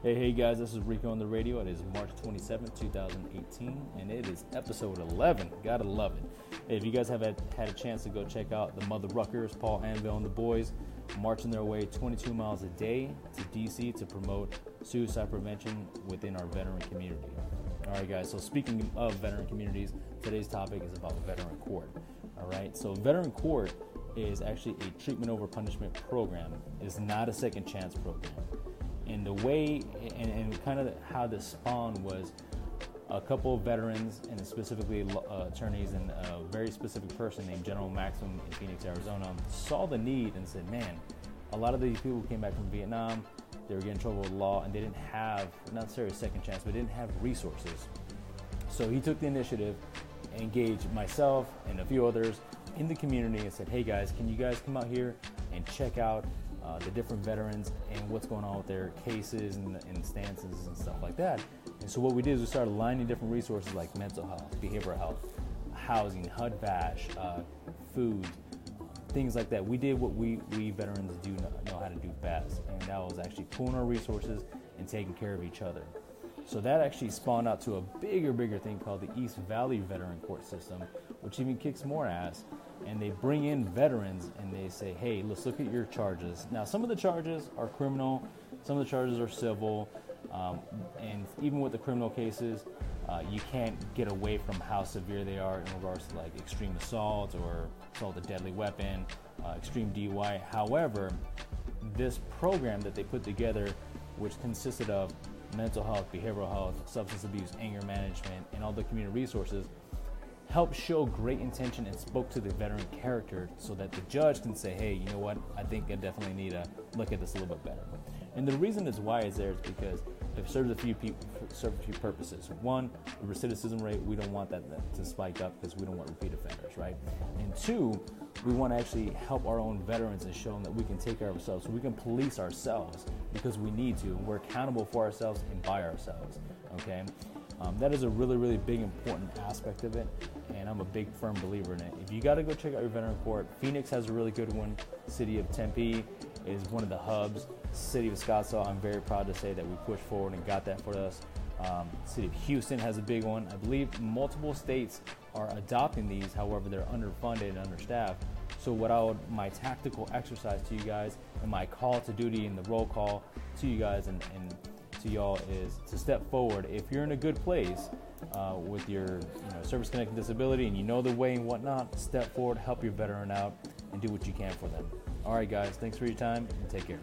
Hey, hey guys, this is Rico on the radio. It is March 27, 2018, and it is episode 11. Gotta love it. If you guys have had, had a chance to go check out the Mother Ruckers, Paul Anvil, and the boys marching their way 22 miles a day to DC to promote suicide prevention within our veteran community. All right, guys, so speaking of veteran communities, today's topic is about veteran court. All right, so veteran court is actually a treatment over punishment program, it is not a second chance program and the way and, and kind of how this spawned was a couple of veterans and specifically uh, attorneys and a very specific person named General Maxim in Phoenix, Arizona, saw the need and said, "Man, a lot of these people came back from Vietnam. They were getting in trouble with law, and they didn't have not necessarily a second chance, but didn't have resources." So he took the initiative, engaged myself and a few others in the community, and said, "Hey guys, can you guys come out here and check out uh, the different veterans and what's going on with their cases and, and stances and stuff like that. And so what we did is we started aligning different resources like mental health, behavioral health, housing, HUD VASH, uh, food, things like that. We did what we, we veterans do know, know how to do best, and that was actually pooling our resources and taking care of each other. So that actually spawned out to a bigger, bigger thing called the East Valley Veteran Court System, which even kicks more ass and they bring in veterans and they say, hey, let's look at your charges. Now, some of the charges are criminal, some of the charges are civil, um, and even with the criminal cases, uh, you can't get away from how severe they are in regards to like extreme assault or assault with a deadly weapon, uh, extreme DUI. However, this program that they put together, which consisted of mental health, behavioral health, substance abuse, anger management, and all the community resources, helped show great intention and spoke to the veteran character so that the judge can say, hey, you know what, I think I definitely need to look at this a little bit better. And the reason it's why it's there is because it serves a few people, serves a few purposes. One, the recidivism rate, we don't want that to spike up because we don't want repeat offenders, right? And two, we want to actually help our own veterans and show them that we can take care of ourselves, so we can police ourselves because we need to, and we're accountable for ourselves and by ourselves. Okay, um, that is a really, really big, important aspect of it, and I'm a big, firm believer in it. If you got to go check out your veteran court, Phoenix has a really good one. City of Tempe is one of the hubs. City of Scottsdale, I'm very proud to say that we pushed forward and got that for us. Um, City of Houston has a big one. I believe multiple states are adopting these. However, they're underfunded and understaffed. So, what I would my tactical exercise to you guys and my call to duty and the roll call to you guys and, and to y'all is to step forward. If you're in a good place uh, with your you know, service connected disability and you know the way and whatnot, step forward, help your veteran out, and do what you can for them. All right, guys, thanks for your time and take care.